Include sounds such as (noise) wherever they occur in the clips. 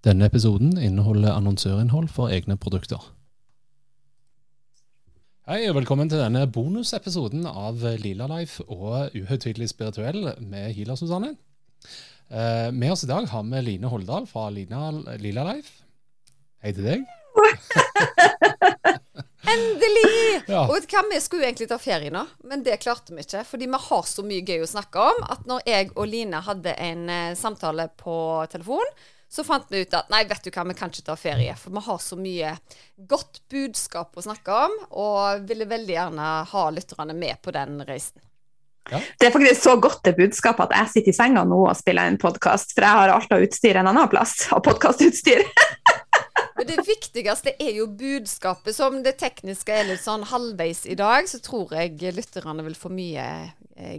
Denne episoden inneholder annonsørinnhold for egne produkter. Hei og velkommen til denne bonusepisoden av Lila Life og Uhøytidelig spirituell med Hila Susanne. Eh, med oss i dag har vi Line Holdal fra Lina, Lila Life. Hei til deg. (laughs) Endelig! Ja. Og hva, Vi skulle egentlig ta ferie nå, men det klarte vi ikke. Fordi vi har så mye gøy å snakke om at når jeg og Line hadde en eh, samtale på telefon, så fant vi ut at nei, vet du hva, vi kan ikke ta ferie. For vi har så mye godt budskap å snakke om, og ville veldig gjerne ha lytterne med på den reisen. Det er faktisk så godt det budskapet at jeg sitter i senga nå og spiller en podkast, for jeg har alt av utstyr en annen plass, av podkastutstyr. (laughs) Men det viktigste er jo budskapet. Som det tekniske er litt sånn halvveis i dag, så tror jeg lytterne vil få mye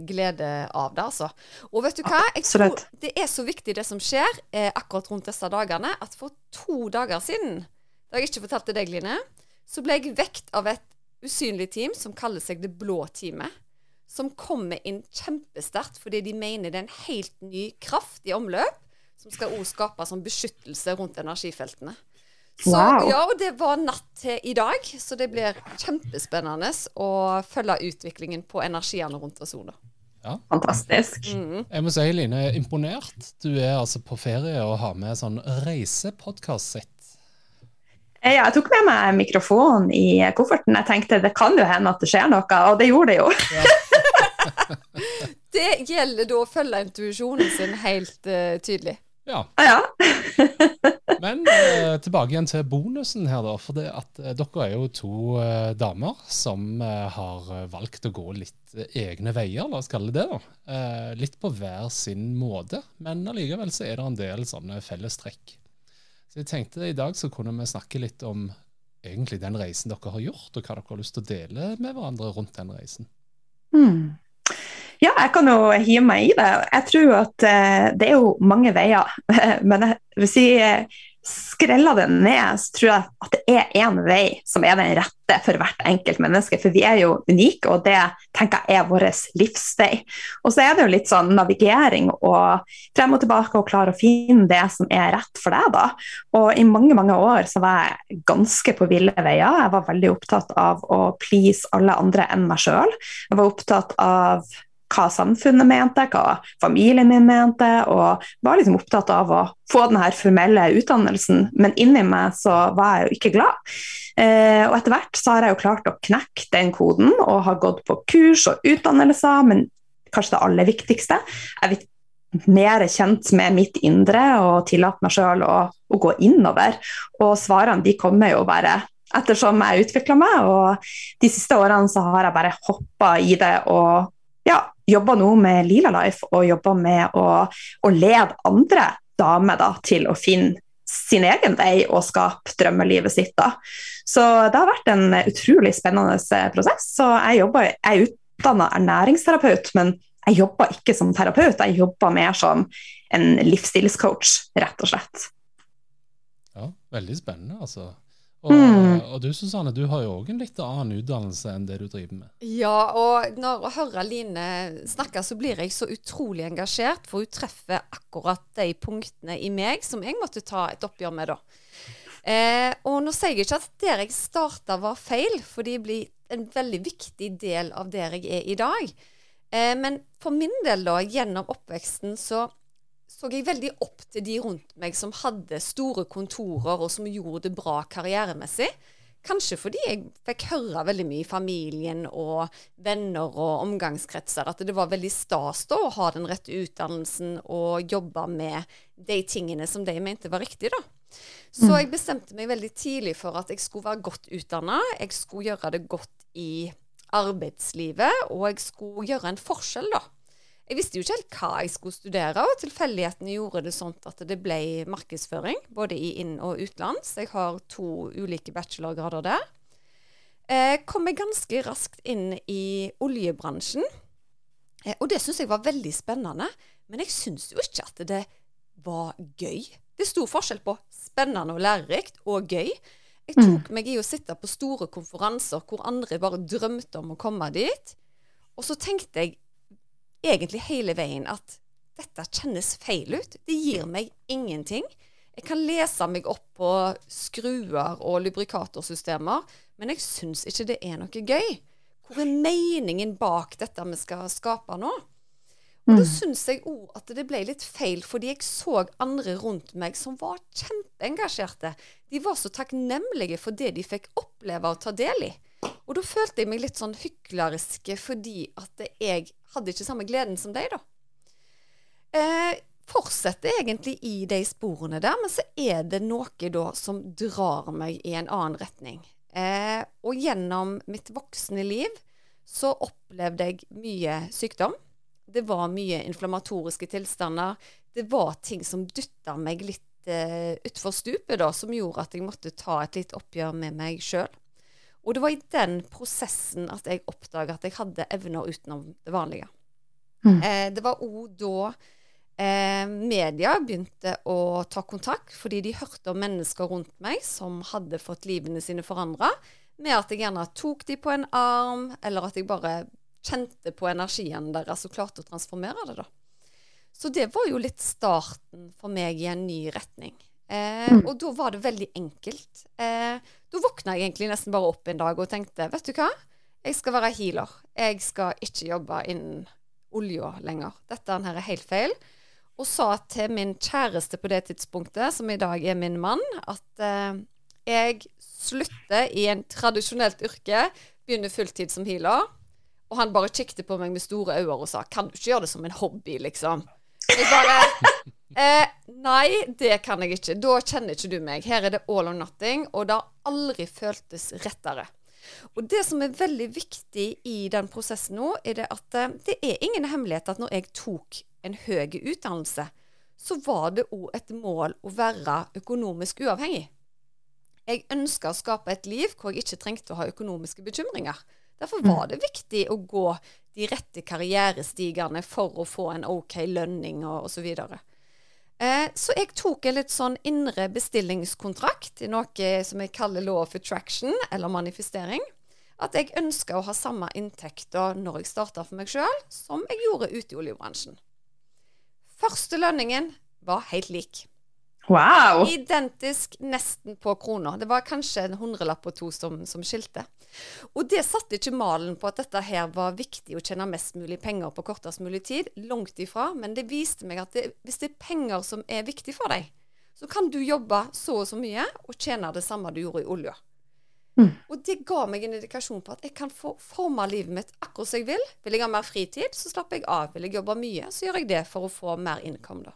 glede av det, altså. Og vet du hva? Jeg tror det er så viktig det som skjer eh, akkurat rundt disse dagene, at for to dager siden, da jeg ikke fortalte deg, Line, så ble jeg vekt av et usynlig team som kaller seg Det blå teamet. Som kommer inn kjempesterkt fordi de mener det er en helt ny kraft i omløp, som skal også skape sånn beskyttelse rundt energifeltene. Så Wow. ja, og det var natt til i dag, så det blir kjempespennende å følge utviklingen på energiene rundt oss nå. Fantastisk. Mm. Jeg må si, Line, jeg er imponert. Du er altså på ferie og har med sånn reisepodkast-sett. Eh, Ja, jeg tok med meg mikrofonen i kofferten. Jeg tenkte det kan jo hende at det skjer noe, og det gjorde det jo. (laughs) Det gjelder da å følge intuisjonen sin helt uh, tydelig. Ja. Ja, (laughs) Men eh, tilbake igjen til bonusen her, da. For at eh, dere er jo to eh, damer som eh, har eh, valgt å gå litt eh, egne veier, la oss kalle det det. da. Litt på hver sin måte, men allikevel så er det en del sånne fellestrekk. Så jeg tenkte i dag så kunne vi snakke litt om egentlig den reisen dere har gjort, og hva dere har lyst til å dele med hverandre rundt den reisen. Mm. ja jeg kan jo hive meg i det. Jeg tror at eh, det er jo mange veier, (laughs) men jeg, hvis si eh, skreller det ned, så tror jeg at det er én vei som er den rette for hvert enkelt menneske. For vi er jo unike, og det tenker jeg er vår livsvei. Og så er det jo litt sånn navigering og frem og tilbake og klare å finne det som er rett for deg, da. Og i mange, mange år så var jeg ganske på ville veier. Jeg var veldig opptatt av å please alle andre enn meg sjøl. Jeg var opptatt av hva samfunnet mente, hva familien min mente, og var liksom opptatt av å få den her formelle utdannelsen, men inni meg så var jeg jo ikke glad. Eh, og etter hvert så har jeg jo klart å knekke den koden, og har gått på kurs og utdannelser, men kanskje det aller viktigste, jeg blitt mer kjent med mitt indre og tillatt meg sjøl å, å gå innover. Og svarene de kommer jo bare ettersom jeg utvikler meg, og de siste årene så har jeg bare hoppa i det og ja, jobba nå med Lila Life og jobber med å, å lede andre damer da, til å finne sin egen vei og skape drømmelivet sitt. da. Så det har vært en utrolig spennende eh, prosess. Så jeg, jobber, jeg er utdanna ernæringsterapeut, men jeg jobber ikke som terapeut, jeg jobber mer som en livsstilscoach, rett og slett. Ja, veldig spennende, altså. Og, Mm. og du Susanne, du har jo òg en litt annen utdannelse enn det du driver med. Ja, og når jeg hører Line snakke, så blir jeg så utrolig engasjert, for hun treffer akkurat de punktene i meg som jeg måtte ta et oppgjør med, da. Eh, og nå sier jeg ikke at der jeg starta var feil, for de blir en veldig viktig del av der jeg er i dag. Eh, men for min del, da, gjennom oppveksten, så så jeg veldig opp til de rundt meg som hadde store kontorer, og som gjorde det bra karrieremessig. Kanskje fordi jeg fikk høre veldig mye i familien og venner og omgangskretser at det var veldig stas da å ha den rette utdannelsen og jobbe med de tingene som de mente var riktig, da. Så jeg bestemte meg veldig tidlig for at jeg skulle være godt utdanna, jeg skulle gjøre det godt i arbeidslivet, og jeg skulle gjøre en forskjell, da. Jeg visste jo ikke helt hva jeg skulle studere, og tilfeldighetene gjorde det sånn at det ble markedsføring, både i inn- og utlands. Jeg har to ulike bachelorgrader der. Eh, kom meg ganske raskt inn i oljebransjen. Eh, og det syns jeg var veldig spennende. Men jeg syns jo ikke at det var gøy. Det sto forskjell på spennende og lærerikt og gøy. Jeg tok meg i å sitte på store konferanser hvor andre bare drømte om å komme dit. Og så tenkte jeg egentlig hele veien at dette kjennes feil ut. Det gir meg ingenting. Jeg kan lese meg opp på skruer og lubrikatorsystemer, men jeg syns ikke det er noe gøy. Hvor er meningen bak dette vi skal skape nå? Og da syns jeg òg at det ble litt feil, fordi jeg så andre rundt meg som var kjempeengasjerte. De var så takknemlige for det de fikk oppleve og ta del i. Og da følte jeg meg litt sånn hyklerisk fordi at jeg hadde ikke samme gleden som deg, da. Eh, fortsetter egentlig i de sporene der, men så er det noe da som drar meg i en annen retning. Eh, og gjennom mitt voksne liv så opplevde jeg mye sykdom. Det var mye inflammatoriske tilstander. Det var ting som dytta meg litt eh, utfor stupet, da, som gjorde at jeg måtte ta et litt oppgjør med meg sjøl. Og det var i den prosessen at jeg oppdaga at jeg hadde evner utenom det vanlige. Mm. Eh, det var òg da eh, media begynte å ta kontakt, fordi de hørte om mennesker rundt meg som hadde fått livene sine forandra, med at jeg gjerne tok de på en arm, eller at jeg bare kjente på energien deres og klarte å transformere det, da. Så det var jo litt starten for meg i en ny retning. Eh, Mm. Og da var det veldig enkelt. Eh, da våkna jeg egentlig nesten bare opp en dag og tenkte vet du hva, jeg skal være healer. Jeg skal ikke jobbe innen olja lenger. Dette her er helt feil. Og sa til min kjæreste på det tidspunktet, som i dag er min mann, at eh, jeg slutter i en tradisjonelt yrke, begynner fulltid som healer. Og han bare kikket på meg med store øyne og sa kan du ikke gjøre det som en hobby, liksom? Jeg bare eh, Nei, det kan jeg ikke. Da kjenner ikke du meg. Her er det all or nothing, og det har aldri føltes rettere. Og det som er veldig viktig i den prosessen nå, er det at eh, det er ingen hemmelighet at når jeg tok en høy utdannelse, så var det òg et mål å være økonomisk uavhengig. Jeg ønska å skape et liv hvor jeg ikke trengte å ha økonomiske bekymringer. Derfor var det viktig å gå de rette karrierestigene for å få en OK lønning og osv. Så, eh, så jeg tok en litt sånn indre bestillingskontrakt i noe som jeg kaller law of attraction, eller manifestering. At jeg ønska å ha samme inntekter når jeg starta for meg sjøl, som jeg gjorde ute i oljebransjen. Første lønningen var helt lik. Wow! Identisk nesten på krona. Det var kanskje en hundrelapp og to som, som skilte. Og det satte ikke malen på at dette her var viktig å tjene mest mulig penger på kortest mulig tid. Langt ifra. Men det viste meg at det, hvis det er penger som er viktig for deg, så kan du jobbe så og så mye og tjene det samme du gjorde i olja. Mm. Og det ga meg en indikasjon på at jeg kan få forme livet mitt akkurat som jeg vil. Vil jeg ha mer fritid, så slapper jeg av. Vil jeg jobbe mye, så gjør jeg det for å få mer innkom, da.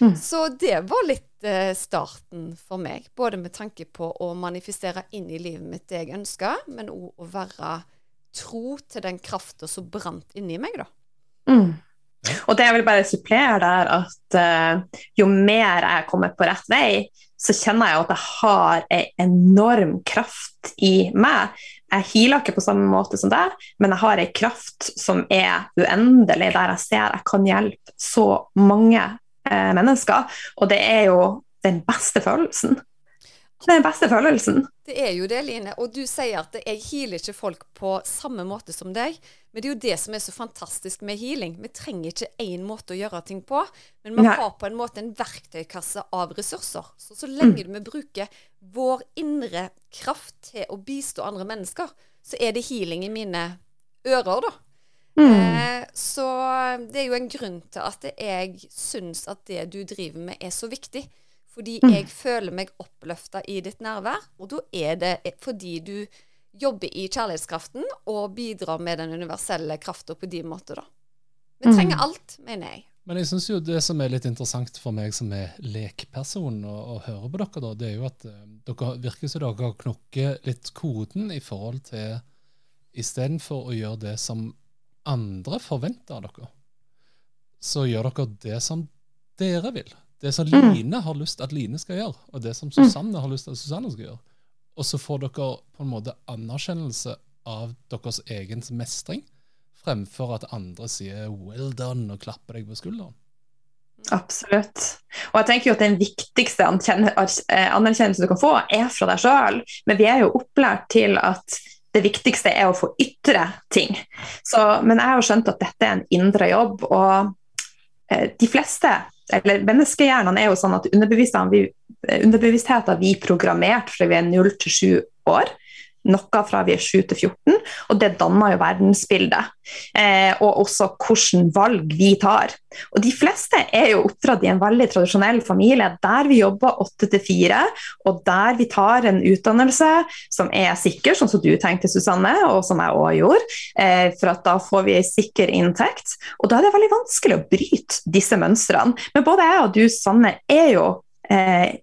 Mm. Så det var litt eh, starten for meg. Både med tanke på å manifestere inn i livet mitt det jeg ønska, men òg å være tro til den krafta som brant inni meg, da. Mm. Og det jeg vil bare supplere der, at uh, jo mer jeg kommer på rett vei, så kjenner jeg at jeg har en enorm kraft i meg. Jeg healer ikke på samme måte som deg, men jeg har en kraft som er uendelig, der jeg ser jeg kan hjelpe så mange eh, mennesker. Og det er jo den beste følelsen. Det er den beste følelsen. Det er jo det, Line. Og du sier at jeg healer ikke folk på samme måte som deg. Men det er jo det som er så fantastisk med healing. Vi trenger ikke én måte å gjøre ting på, men vi har på en måte en verktøykasse av ressurser. Så så lenge vi bruker vår indre kraft til å bistå andre mennesker, så er det healing i mine ører, da. Mm. Eh, så det er jo en grunn til at jeg syns at det du driver med, er så viktig. Fordi Mm. jeg føler meg oppløfta i ditt nærvær, og da er det fordi du jobber i kjærlighetskraften og bidrar med den universelle krafta på din måte, da. Vi Mm. trenger alt, mener jeg. Men jeg syns jo det som er litt interessant for meg som er lekperson å, å høre på dere, da, det er jo at eh, dere virker som dere har knokket litt koden i forhold til Istedenfor å gjøre det som andre forventer av dere. så gjør dere det som dere vil. Det som Mm. Line har lyst at Line skal gjøre, og det som Susanne har lyst at Susanne skal gjøre. Og så får dere på en måte anerkjennelse av deres egen mestring, fremfor at andre sier 'well done' og klapper deg på skulderen. Absolutt. Og jeg tenker jo at den viktigste eh, anerkjennelsen du kan få, er fra deg sjøl. Men vi er jo opplært til at det viktigste er å få ytre ting. Så, men jeg har skjønt at dette er en indre jobb, og eh, de fleste, eller menneskehjernene er jo sånn at underbevisstheten vi, eh, underbevisstheten vi er programmert fra vi er 0 til 7 år. Noe fra vi er 7 til 14, og det danner jo verdensbildet. Eh, og også hvilke valg vi tar. Og de fleste er jo oppdratt i en veldig tradisjonell familie der vi jobber 8 til 4, og der vi tar en utdannelse som er sikker, sånn som du tenkte, Susanne, og som jeg òg gjorde, eh, for at da får vi en sikker inntekt. Og da er det veldig vanskelig å bryte disse mønstrene. Men både jeg og du, Sanne, er jo eh,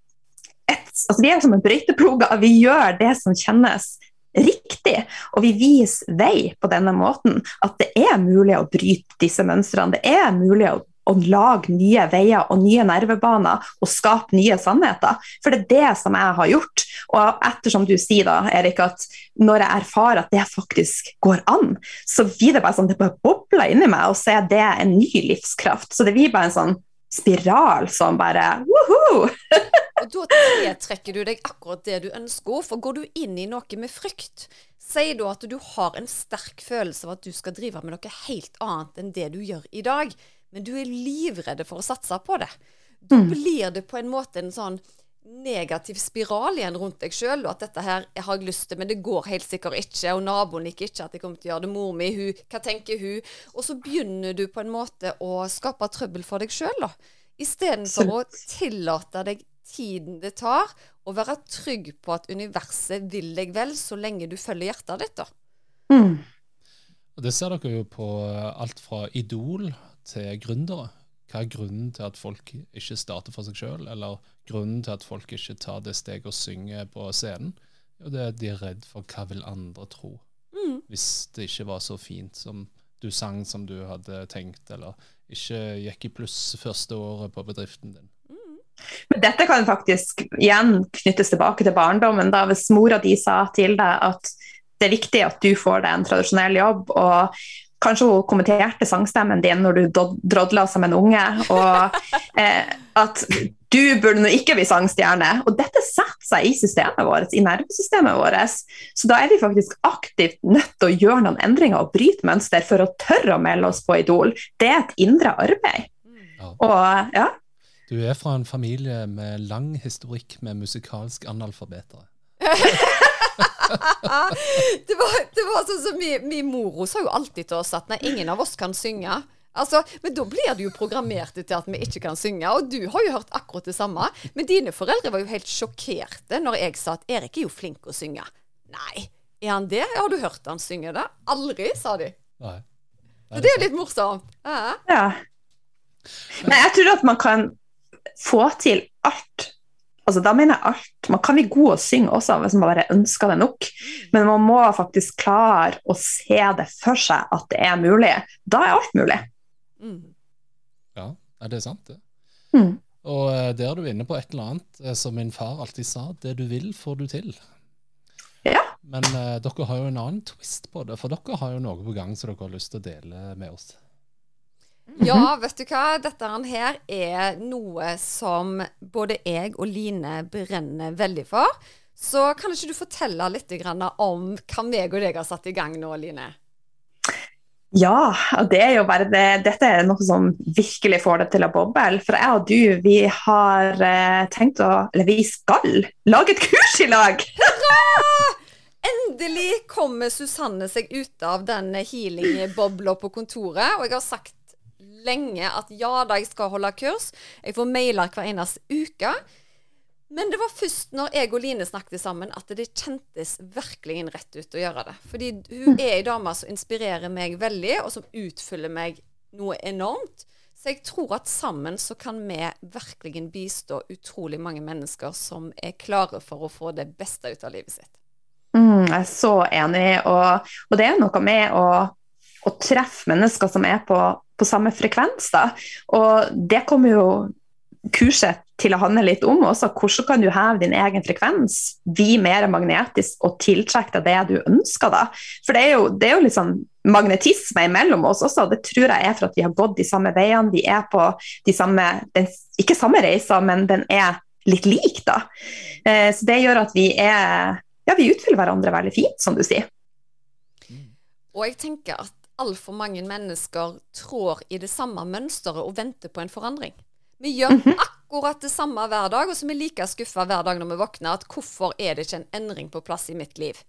et, altså Vi er som en brøyteploger. Vi gjør det som kjennes riktig, og vi viser vei på denne måten. At det er mulig å bryte disse mønstrene. Det er mulig å, å lage nye veier og nye nervebaner og skape nye sannheter. For det er det som jeg har gjort. Og ettersom du sier da, Erik, at når jeg erfarer at det faktisk går an, så blir det bare sånn det bare bobler inni meg, og så er det en ny livskraft. Så det blir bare en sånn spiral som bare woho! (laughs) Og da tiltrekker du deg akkurat det du ønsker. For går du inn i noe med frykt, sier du at du har en sterk følelse av at du skal drive med noe helt annet enn det du gjør i dag, men du er livredd for å satse på det. Da Mm. blir det på en måte en sånn negativ spiral igjen rundt deg sjøl, og at dette her jeg har jeg lyst til, men det går helt sikkert ikke, og naboen liker ikke at jeg kommer til å gjøre det, mor mi, hun, hva tenker hun? Og så begynner du på en måte å skape trøbbel for deg sjøl, da. Istedenfor å tillate deg tiden det tar, og være trygg på at universet vil deg vel så lenge du følger hjertet ditt, da. Mm. Og Det ser dere jo på alt fra Idol til gründere. Hva er grunnen til at folk ikke starter for seg sjøl, eller grunnen til at folk ikke tar det steget og synger på scenen? Jo, det er at de er redd for hva vil andre tro, Mm. hvis det ikke var så fint som du sang som du hadde tenkt, eller ikke gikk i pluss første året på bedriften din. Men dette kan faktisk igjen knyttes tilbake til barndommen. da Hvis mora di sa til deg at det er viktig at du får deg en tradisjonell jobb, og kanskje hun kommenterte sangstemmen din når du drodla som en unge, og (laughs) eh, at du burde nå ikke bli sangstjerne. Og dette setter seg i systemet vårt, i nervesystemet vårt. Så da er vi faktisk aktivt nødt til å gjøre noen endringer og bryte mønster for å tørre å melde oss på Idol. Det er et indre arbeid. Ja. Og ja, Du er fra en familie med lang historikk med musikalsk analfabetere. (laughs) (laughs) det, var, det var sånn som min, min mor hun sa jo alltid til oss at nei, ingen av oss kan synge. Altså, Men da blir du jo programmert til at vi ikke kan synge. Og du har jo hørt akkurat det samme. Men dine foreldre var jo helt sjokkerte når jeg sa at Erik er jo flink å synge. Nei, er han det? Har du hørt han synge det? Aldri, sa de. Nei. Så det er jo litt morsomt. Ja. Ja. Men jeg tror at man kan få til alt. Altså, da mener jeg alt. Man kan bli god å synge også hvis man bare ønsker det nok. Men man må faktisk klare å se det for seg at det er mulig. Da er alt mulig. Mm. Ja, er det sant, det? Mm. Og eh, der er du inne på et eller annet eh, som min far alltid sa, det du vil, får du til. Ja. Men uh, dere har jo en annen twist på det, for dere har jo noe på gang som dere har lyst til å dele med oss. Ja, vet du hva? Dette her er noe som både jeg og Line brenner veldig for. Så kan ikke du fortelle litt om hva meg og deg har satt i gang nå, Line? Ja, og det er jo bare det. Dette er noe som virkelig får det til å boble. For jeg og du, vi har eh, tenkt å Eller vi skal lage et kurs i lag! Endelig kommer Susanne seg ut av den healing-bobla på kontoret. Og jeg har sagt lenge at ja da, jeg skal holde kurs. Jeg får mailer hver eneste uke. Men det var først når jeg og Line snakket sammen at det kjentes virkelig rett ut å gjøre det. Fordi hun er ei dame som inspirerer meg veldig, og som utfyller meg noe enormt. Så jeg tror at sammen så kan vi virkelig bistå utrolig mange mennesker som er klare for å få det beste ut av livet sitt. Mm, jeg er så enig, og, og det er noe med å å treffe mennesker som er på, på samme frekvens. Da. Og det kommer jo kurset til å handle litt om også. Hvordan kan du heve din egen frekvens, bli mer magnetisk og tiltrekke deg det du ønsker? da? For det er jo, det er jo liksom magnetisme imellom oss også. Det tror jeg er for at vi har gått de samme veiene. Vi er på de samme den, Ikke samme reiser, men den er litt lik, da. Eh, så det gjør at vi er Ja, vi utfyller hverandre veldig fint, som du sier. Og jeg tenker at altfor mange mennesker trår i det samme mønsteret og venter på en forandring. Vi gjør Mhm. akkurat det samme hver dag, og så er vi like skuffa hver dag når vi våkner at hvorfor er det ikke en endring på plass i mitt liv?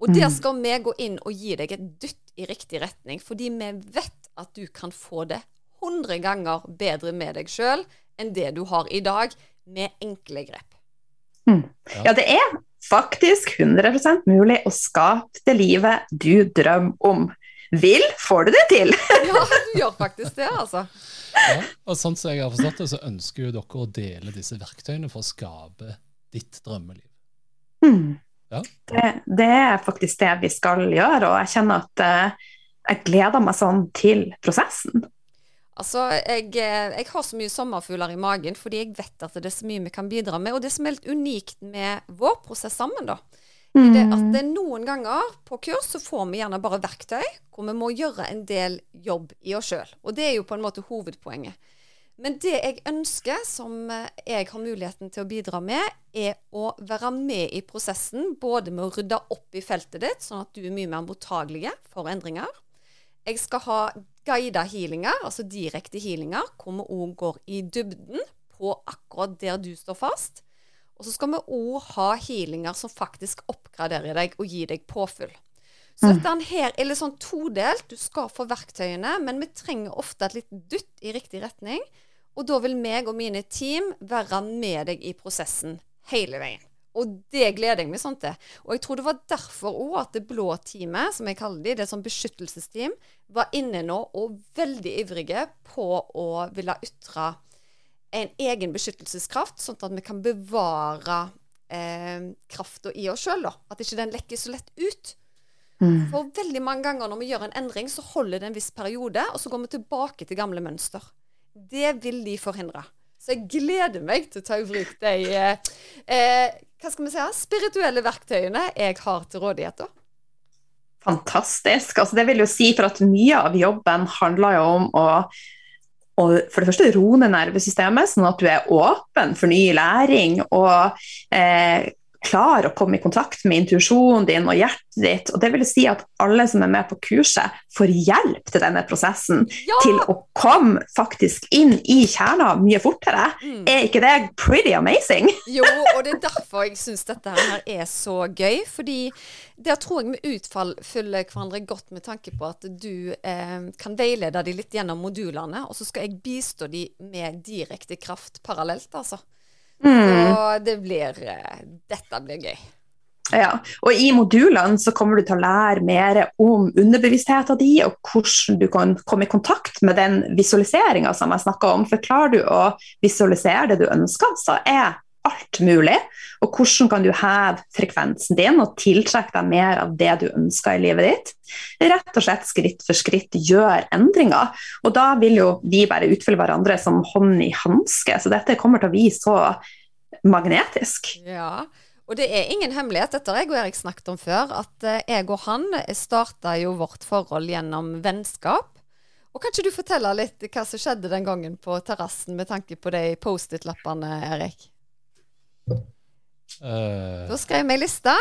Og der Mhm. skal vi gå inn og gi deg et dytt i riktig retning, fordi vi vet at du kan få det 100 ganger bedre med deg sjøl enn det du har i dag, med enkle grep. Ja, det er faktisk 100% mulig å skape det livet du drømmer om. Vil, får du det til! (laughs) Ja, du gjør faktisk det, altså. Ja, og sånn som jeg har forstått det, så ønsker jo dere å dele disse verktøyene for å skape ditt drømmeliv. Mm. Ja. Det, det er faktisk det vi skal gjøre, og jeg kjenner at eh, jeg gleder meg sånn til prosessen. Altså, jeg, eh, jeg har så mye sommerfugler i magen fordi jeg vet at det er så mye vi kan bidra med. Og det som er litt unikt med vår prosess sammen, da, er det at det noen ganger på kurs så får vi gjerne bare verktøy hvor vi må gjøre en del jobb i oss sjøl. Og det er jo på en måte hovedpoenget. Men det jeg ønsker, som jeg har muligheten til å bidra med, er å være med i prosessen. Både med å rydde opp i feltet ditt, sånn at du er mye mer mottagelig for endringer. Jeg skal ha guida healinger, altså direkte healinger, hvor vi òg går i dybden på akkurat der du står fast. Og så skal vi òg ha healinger som faktisk oppgraderer deg og gir deg påfyll. Så dette her er litt sånn todelt. Du skal få verktøyene, men vi trenger ofte et litt dytt i riktig retning. Og da vil meg og mine team være med deg i prosessen hele veien. Og det gleder jeg meg sånn til. Og jeg tror det var derfor òg at det blå teamet, som jeg kaller de, det sånn beskyttelsesteam, var inne nå og veldig ivrige på å ville ytre en egen beskyttelseskraft, sånn at vi kan bevare eh, krafta i oss sjøl. At ikke den lekker så lett ut. Mm. For veldig mange ganger når vi gjør en endring, så holder det en viss periode, og så går vi tilbake til gamle mønster. Det vil de forhindre. Så jeg gleder meg til å ta i bruk de eh, eh, hva skal vi si, spirituelle verktøyene jeg har til rådighet. da. Fantastisk. Altså, det vil jo si for at mye av jobben handler jo om å, å for det første roe ned nervesystemet, sånn at du er åpen for ny læring og eh, klar å komme i kontakt med intuisjonen din og hjertet ditt. Og det vil si at alle som er med på kurset, får hjelp til denne prosessen. Ja! Til å komme faktisk inn i kjerna mye fortere. Mm. Er ikke det pretty amazing? (laughs) Jo, og det er derfor jeg syns dette her er så gøy. Fordi der tror jeg vi utfyller hverandre godt med tanke på at du eh, kan veilede de litt gjennom modulene, og så skal jeg bistå de med direkte kraft parallelt, altså. Mm. Og det blir eh, Dette blir gøy. Ja, og I modulene så kommer du til å lære mer om underbevisstheten din, og hvordan du kan komme i kontakt med den visualiseringa som jeg snakka om. For klarer du å visualisere det du ønsker, så er alt mulig. Og hvordan kan du heve frekvensen din og tiltrekke deg mer av det du ønsker i livet ditt? Rett og slett skritt for skritt gjør endringer. Og da vil jo vi bare utfylle hverandre som hånd i hanske. Så dette kommer til å bli så magnetisk. Ja. Og det er ingen hemmelighet, dette har jeg og Erik snakket om før, at eh, jeg og han starta jo vårt forhold gjennom vennskap. Og kan ikke du fortelle litt hva som skjedde den gangen på terrassen med tanke på de Post-It-lappene, Erik? Eh, Da skrev vi ei liste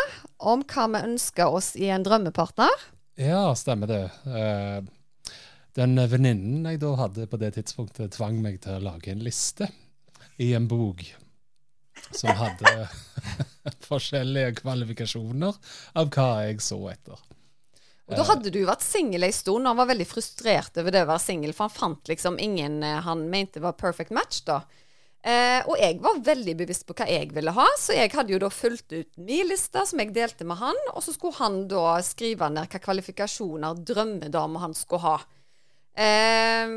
om hva vi ønsker oss i en drømmepartner. ja, stemmer det. Uh, den venninnen jeg da hadde på det tidspunktet, tvang meg til å lage en liste i en bok som hadde (laughs) forskjellige kvalifikasjoner av hva jeg så etter. Og da hadde du vært singel ei stund, og han var veldig frustrert over det å være singel, for han fant liksom ingen eh, han mente var perfect match, da. Eh, og jeg var veldig bevisst på hva jeg ville ha, så jeg hadde jo da fulgt ut min liste, som jeg delte med han, og så skulle han da skrive ned hva kvalifikasjoner drømmedama han skulle ha. Eh,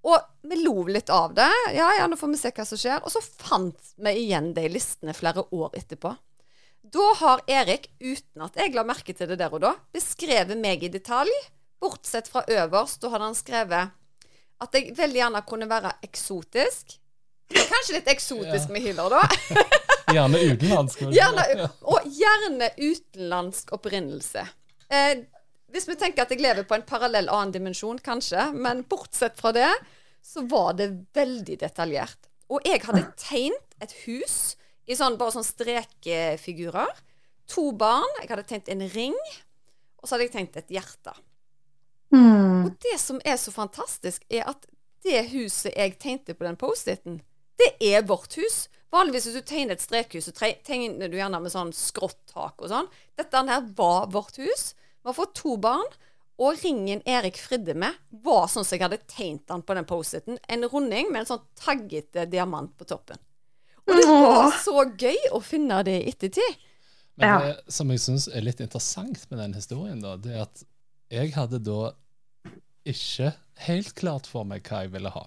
og vi lo litt av det. Ja, ja, nå får vi se hva som skjer. Og så fant vi igjen de listene flere år etterpå. Da har Erik, uten at jeg la merke til det der og da, beskrevet meg i detalj Bortsett fra øverst, da hadde han skrevet at jeg veldig gjerne kunne være eksotisk. Kanskje litt eksotisk Ja. med hyller, da. (laughs) Gjerne utenlandsk. Gjerne, og gjerne utenlandsk opprinnelse. Eh, hvis vi tenker at jeg lever på en parallell annen dimensjon, kanskje, men bortsett fra det, så var det veldig detaljert. Og jeg hadde tegnet et hus i sånn, bare sånn strekefigurer. To barn. Jeg hadde tegnet en ring. Og så hadde jeg tegnet et hjerte. Mm. Og det som er så fantastisk, er at det huset jeg tegnte på den Post-It-en, det er vårt hus. Vanligvis hvis du tegner et strekhus, så tegner du gjerne med sånn skrått tak og sånn. Dette her var vårt hus. Vi har fått to barn. Og ringen Erik fridde med, var sånn som jeg hadde tegnet den på den Post-It-en. En runding med en sånn taggete diamant på toppen. Og det var så gøy å finne det i ettertid. Men det som jeg syns er litt interessant med den historien, da, det er at jeg hadde da ikke helt klart for meg hva jeg ville ha.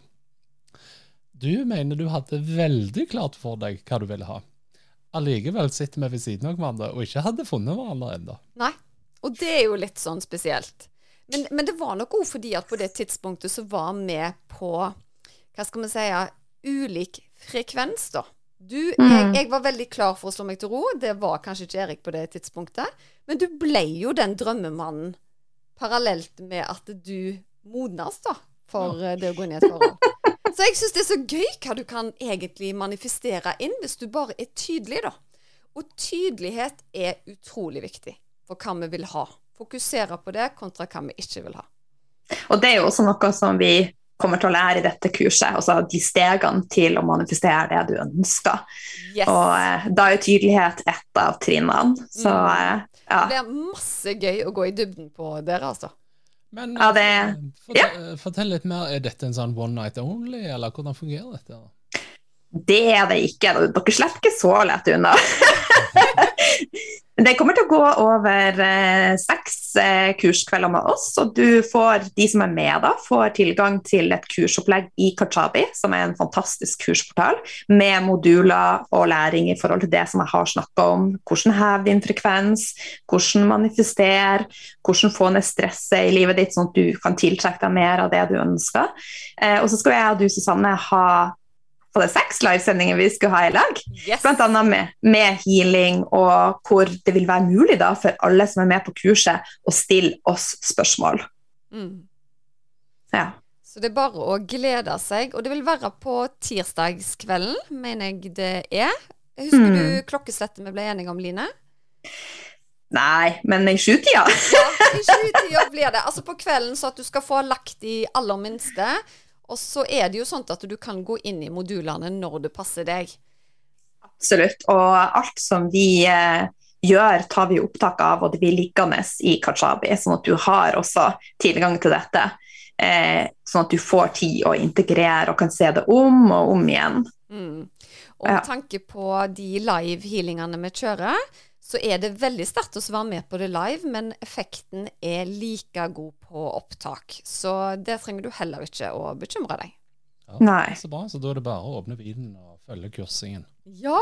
Du mener du hadde veldig klart for deg hva du ville ha. Allikevel sitter vi ved siden av hverandre og ikke hadde funnet hverandre ennå. Nei. Og det er jo litt sånn spesielt. Men, men det var nok òg fordi at på det tidspunktet så var vi på Hva skal vi si ulik frekvens, da. Du, jeg, Mm. jeg var veldig klar for å slå meg til ro. Det var kanskje ikke Erik på det tidspunktet. Men du ble jo den drømmemannen parallelt med at du modnes, da, for ja. det å gå inn i et forhold. Så jeg syns det er så gøy hva du kan egentlig manifestere inn, hvis du bare er tydelig, da. Og tydelighet er utrolig viktig for hva vi vil ha. Fokusere på det kontra hva vi ikke vil ha. Og det er jo også noe som vi kommer til å lære i dette kurset, altså de stegene til å manifestere det du ønsker. Yes. Og eh, da er tydelighet ett av trinnene. Så Mm. eh, ja. Det blir masse gøy å gå i dybden på dere, altså. Men Ja, det- fortell, fortell, fortell litt mer. Er dette en sånn one night only, eller hvordan fungerer dette? Det er det ikke. Dere slipper ikke så lett unna. (laughs) Det kommer til å gå over eh, seks eh, kurskvelder med oss, og du får, de som er med da, får tilgang til et kursopplegg i Kajabi, som er en fantastisk kursportal, med moduler og læring i forhold til det som jeg har snakka om. Hvordan heve din frekvens, hvordan manifestere, hvordan få ned stresset i livet ditt, sånn at du kan tiltrekke deg mer av det du ønsker. Eh, og så skal jeg og du, Susanne, ha på det seks livesendinger vi skulle ha i lag. Yes. Blant annet med, med healing, og hvor det vil være mulig da, for alle som er med på kurset, å stille oss spørsmål. Mm. Ja. Så det er bare å glede seg. Og det vil være på tirsdagskvelden, mener jeg det er. Husker Mm. du klokkeslettet vi ble enige om, Line? Nei, men i sjutida? Ja, i (laughs) 20-tida blir det. Altså på kvelden, så at du skal få lagt de aller minste. Og så er det jo sånn at du kan gå inn i modulene når det passer deg. Absolutt. Og alt som vi eh, gjør, tar vi opptak av, og det blir liggende i Kajabi, sånn at du har også tilgang til dette. Eh, sånn at du får tid å integrere og kan se det om og om igjen. Mm. Og med Ja. tanke på de live healingene vi kjører, så er det veldig sterkt å være med på det live, men effekten er like god på opptak. Så det trenger du heller ikke å bekymre deg. Ja, Nei. Så bra, så da er det bare å åpne viden og følge kursingen. Ja,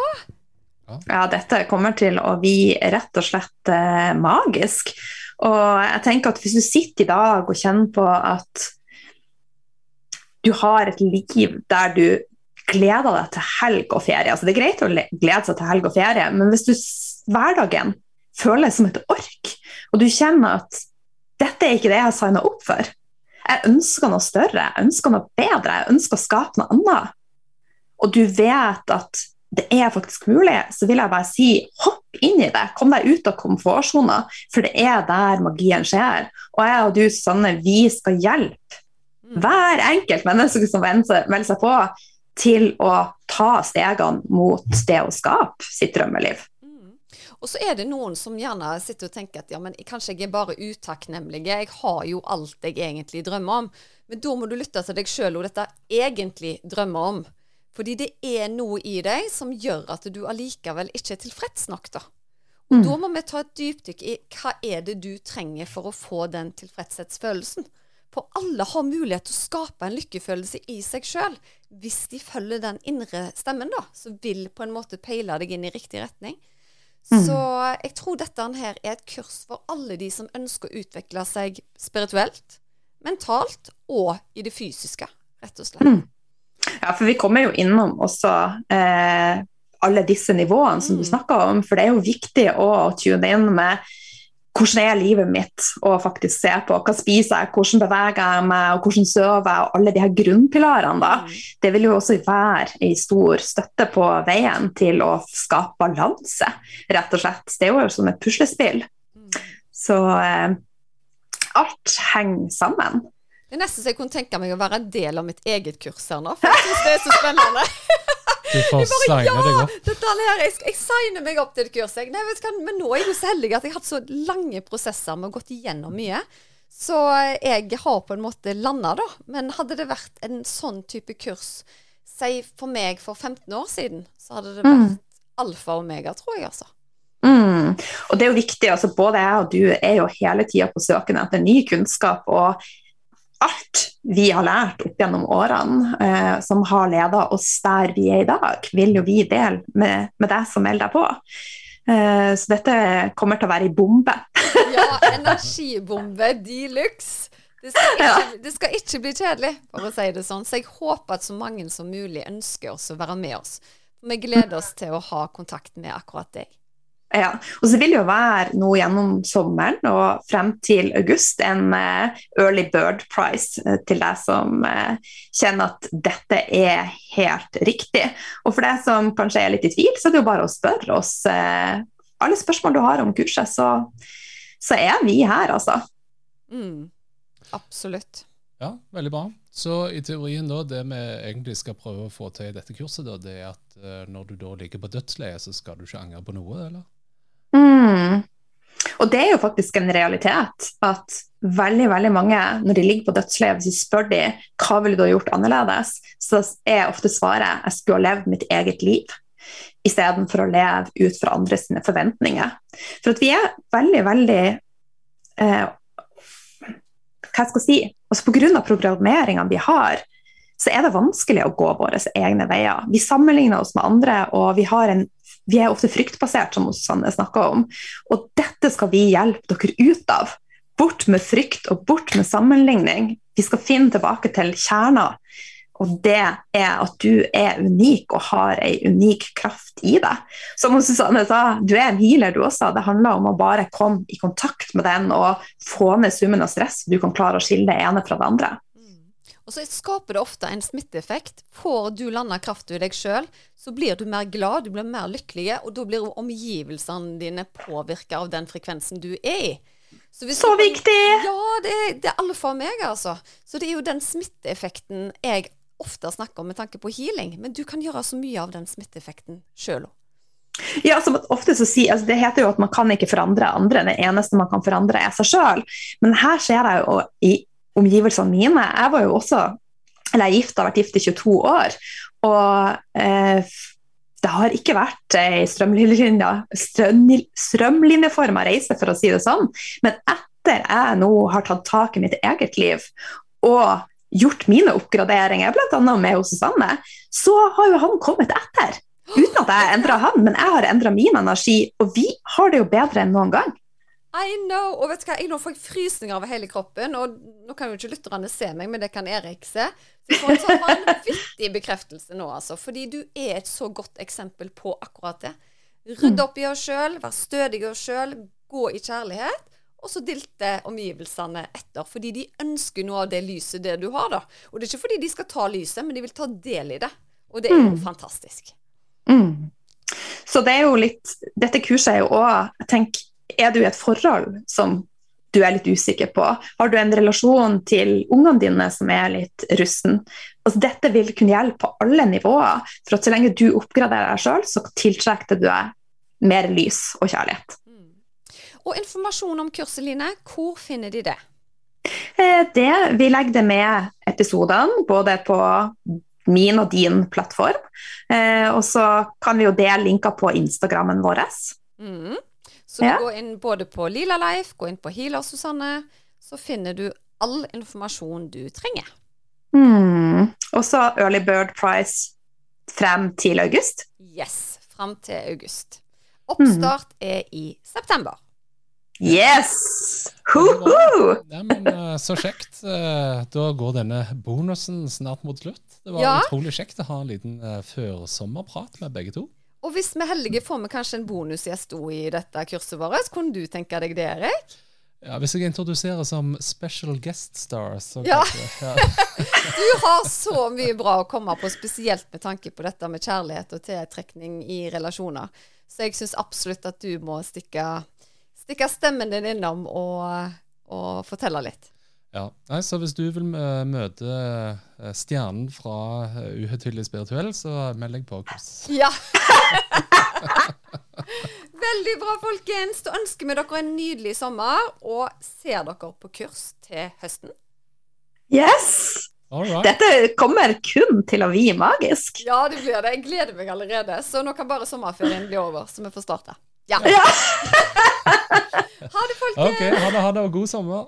Ja, dette kommer til å bli rett og slett eh, magisk. Og jeg tenker at hvis du sitter i dag og kjenner på at du har et liv der du gleder deg til helg og ferie. Altså, det er greit å glede seg til helg og ferie, men hvis du hverdagen føles som et ork, og du kjenner at dette er ikke det jeg har signa opp for Jeg ønsker noe større, jeg ønsker noe bedre, jeg ønsker å skape noe annet. Og du vet at det er faktisk mulig, så vil jeg bare si hopp inn i det. Kom deg ut av komfortsona, for det er der magien skjer. Og jeg og du, Sanne, vi skal hjelpe Mm. hver enkelt menneske som melder melder seg på, til å ta stegene mot det å skape sitt drømmeliv. Mm. Og så er det noen som gjerne sitter og tenker at ja, men kanskje jeg er bare utakknemlig. Jeg har jo alt jeg egentlig drømmer om. Men da må du lytte til deg sjøl og dette egentlig drømmer om. Fordi det er noe i deg som gjør at du allikevel ikke er tilfreds nok, da. Og Mm. da må vi ta et dypdykk i hva er det du trenger for å få den tilfredshetsfølelsen. For alle har mulighet til å skape en lykkefølelse i seg sjøl. Hvis de følger den indre stemmen, da, som vil på en måte peile deg inn i riktig retning. Mm. Så jeg tror dette her er et kurs for alle de som ønsker å utvikle seg spirituelt, mentalt og i det fysiske, rett og slett. Mm. Ja, for vi kommer jo innom også eh, alle disse nivåene som du Mm. snakker om, for det er jo viktig å tune inn med hvordan er livet mitt, og faktisk se på hva spiser jeg, hvordan beveger jeg meg, og hvordan sover jeg, og alle de her grunnpilarene. da. Mm. Det vil jo også være en stor støtte på veien til å skape balanse, rett og slett. Det er jo som et puslespill. Mm. Så eh, alt henger sammen. Det er nesten så jeg kunne tenke meg å være en del av mitt eget kurs her nå, for jeg synes det er så spennende. Du (laughs) får ja, deg opp. Dette her, jeg, jeg signer meg opp til et kurs. Jeg. Nei, vet du hva, men nå er jeg jo så heldig at jeg har hatt så lange prosesser med å gått igjennom mye. Så jeg har på en måte landa, da. Men hadde det vært en sånn type kurs, si for meg for 15 år siden, så hadde det vært Mm. alfa og omega, tror jeg, altså. Mm. Og det er jo viktig, altså både jeg og du er jo hele tida på søken etter ny kunnskap, og alt vi har lært opp gjennom årene eh, som har leda oss der vi er i dag, vil jo vi dele med, med deg som melder deg på. Eh, så dette kommer til å være ei bombe. (laughs) Ja, (laughs) energibombe de luxe. Det skal, ikke, det skal ikke bli kjedelig, for å si det sånn. Så jeg håper at så mange som mulig ønsker oss å være med oss. Vi gleder oss til å ha kontakt med akkurat deg. Ja, og så vil det jo være nå gjennom sommeren og frem til august en eh, early bird price eh, til deg som eh, kjenner at dette er helt riktig. Og for deg som kanskje er litt i tvil, så er det jo bare å spørre oss alle spørsmål du har om kurset, så, så er vi her, altså. Mm. Absolutt. Ja, veldig bra. Så i teorien da, det vi egentlig skal prøve å få til i dette kurset, da, det er at når du da ligger på dødsleiet, så skal du ikke angre på noe, eller? Og det er jo faktisk en realitet at veldig veldig mange, når de ligger på dødsleiet, hvis du spør de hva ville du ha gjort annerledes, så er ofte svaret jeg skulle ha levd mitt eget liv istedenfor å leve ut fra andre sine forventninger. For at vi er veldig, veldig eh, Hva skal jeg si altså Pga. programmeringene vi har, så er det vanskelig å gå våre egne veier. Vi sammenligner oss med andre, og vi, har en, vi er ofte fryktbasert, som Susanne snakka om. Og dette skal vi hjelpe dere ut av. Bort med frykt og bort med sammenligning. Vi skal finne tilbake til kjerna. Og det er at du er unik og har ei unik kraft i deg. Som Susanne sa, du er en healer du også. Det handler om å bare komme i kontakt med den og få ned summen av stress, så du kan klare å skille det ene fra det andre. Og så skaper det ofte en smitteeffekt. Får du landa krafta i deg sjøl, så blir du mer glad, du blir mer lykkelig, og da blir omgivelsene dine påvirka av den frekvensen du er i. Så, Så du- viktig! Ja, det, det er alle for meg, altså. Så det er jo den smitteeffekten jeg ofte snakker om med tanke på healing. Men du kan gjøre så mye av den smitteeffekten sjøl òg. Ja, som at ofte så sier, altså Det heter jo at man kan ikke forandre andre, det eneste man kan forandre er seg sjøl. Men her ser jeg jo i omgivelsene mine Jeg var jo også eller jeg er gift, har vært gift i 22 år. Og eh, det har ikke vært ei strømlinje, strøm, strømlinjeforma reise, for å si det sånn. Men etter jeg nå har tatt tak i mitt eget liv og gjort mine oppgraderinger, bl.a. med hos Susanne, så har jo han kommet etter. Uten at jeg endra han, men jeg har endra min energi, og vi har det jo bedre enn noen gang. I know! Og vet du hva, jeg nå får jeg frysninger over hele kroppen. Og nå kan jo ikke lytterne se meg, men det kan Erik se. Så jeg får en sånn vanvittig bekreftelse nå, altså. Fordi du er et så godt eksempel på akkurat det. Rydde opp i oss sjøl, være stødig i oss sjøl, gå i kjærlighet. Og så dilte omgivelsene etter, fordi de ønsker noe av det lyset det du har. da. Og det er ikke fordi de skal ta lyset, men de vil ta del i det. Og det er jo Mm. fantastisk. Mm. Så det er jo litt Dette kurset er jo òg tenker, er du i et forhold som du er litt usikker på? Har du en relasjon til ungene dine som er litt rusten? Altså, dette vil kunne hjelpe på alle nivåer. For at så lenge du oppgraderer deg sjøl, så tiltrekker du deg mer lys og kjærlighet. Mm. Og informasjon om kurset, Line, hvor finner de det? Eh, Det, vi legger det med episodene, både på min og din plattform. Eh, og så kan vi jo dele linker på Instagrammen vår. Mm. Så Ja. gå inn både på Lila Life, gå inn på Healer Susanne, så finner du all informasjon du trenger. Mm. Og så Early Bird Price frem til august. Yes, frem til august. Oppstart er i september. Yes! Ho-ho! Ja, men eh, Så kjekt. Eh, Da går denne bonusen snart mot slutt. Det var Ja. utrolig kjekt å ha en liten eh, førsommerprat med begge to. Og hvis vi er heldige, får vi kanskje en bonusgjest også i dette kurset vårt. Kunne du tenke deg det, Erik? Ja, Hvis jeg introduserer som special guest star, så Ja. kanskje ja. (laughs) Du har så mye bra å komme på, spesielt med tanke på dette med kjærlighet og tiltrekning i relasjoner. Så jeg syns absolutt at du må stikke, stikke stemmen din innom og, og fortelle litt. Ja, Nei, så Hvis du vil eh, møte eh, stjernen fra eh, Uhøytidelig spirituell, så meld deg på kurs. Ja. (laughs) Veldig bra, folkens. Da ønsker vi dere en nydelig sommer, og ser dere på kurs til høsten. Yes! Alright. Dette kommer kun til å bli magisk. Ja, det blir det. Jeg gleder meg allerede. Så nå kan bare sommerferien bli over, så vi får starte. Ja. Ja. (laughs) Ha det, folkens. OK, ha det, ha det, og god sommer.